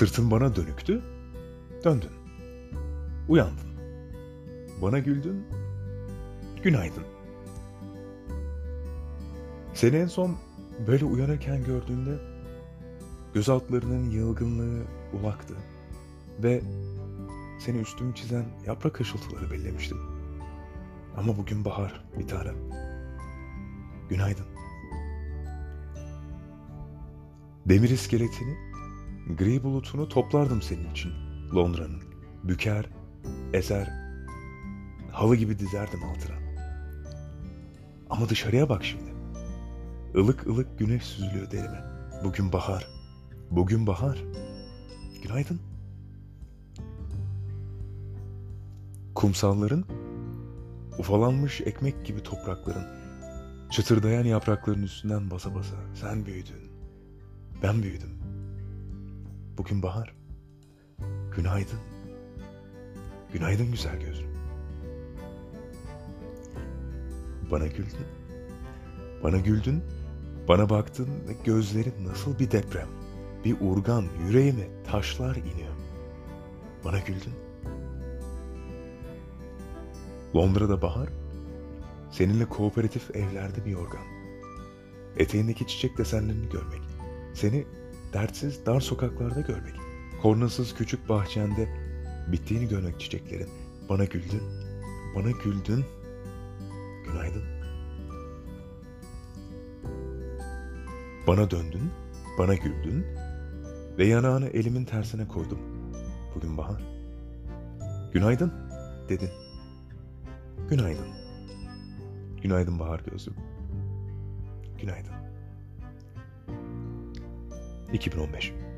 Sırtın bana dönüktü, döndün. Uyandın. Bana güldün, günaydın. Seni en son böyle uyanırken gördüğümde göz altlarının yılgınlığı ulaktı ve seni üstümü çizen yaprak ışıltıları bellemiştim. Ama bugün bahar bir tanem. Günaydın. Demir iskeletini, gri bulutunu toplardım senin için Londra'nın. Büker, ezer, halı gibi dizerdim altına. Ama dışarıya bak şimdi. Ilık ılık güneş süzülüyor derime. Bugün bahar. Bugün bahar. Günaydın. Kumsalların, ufalanmış ekmek gibi toprakların, çıtırdayan yaprakların üstünden basa basa sen büyüdün. Ben büyüdüm. Bugün bahar. Günaydın. Günaydın güzel gözlüm. Bana güldün. Bana güldün. Bana baktın ve gözlerin nasıl bir deprem. Bir urgan yüreğime taşlar iniyor. Bana güldün. Londra'da bahar, seninle kooperatif evlerde bir yorgan. Eteğindeki çiçek desenlerini görmek. Seni dertsiz dar sokaklarda görmek. Kornasız küçük bahçende bittiğini görmek çiçeklerin. Bana güldün, bana güldün. Günaydın. Bana döndün, bana güldün ve yanağını elimin tersine koydum. Bugün bahar. Günaydın dedin. Günaydın. Günaydın bahar gözlüm. Günaydın. 2015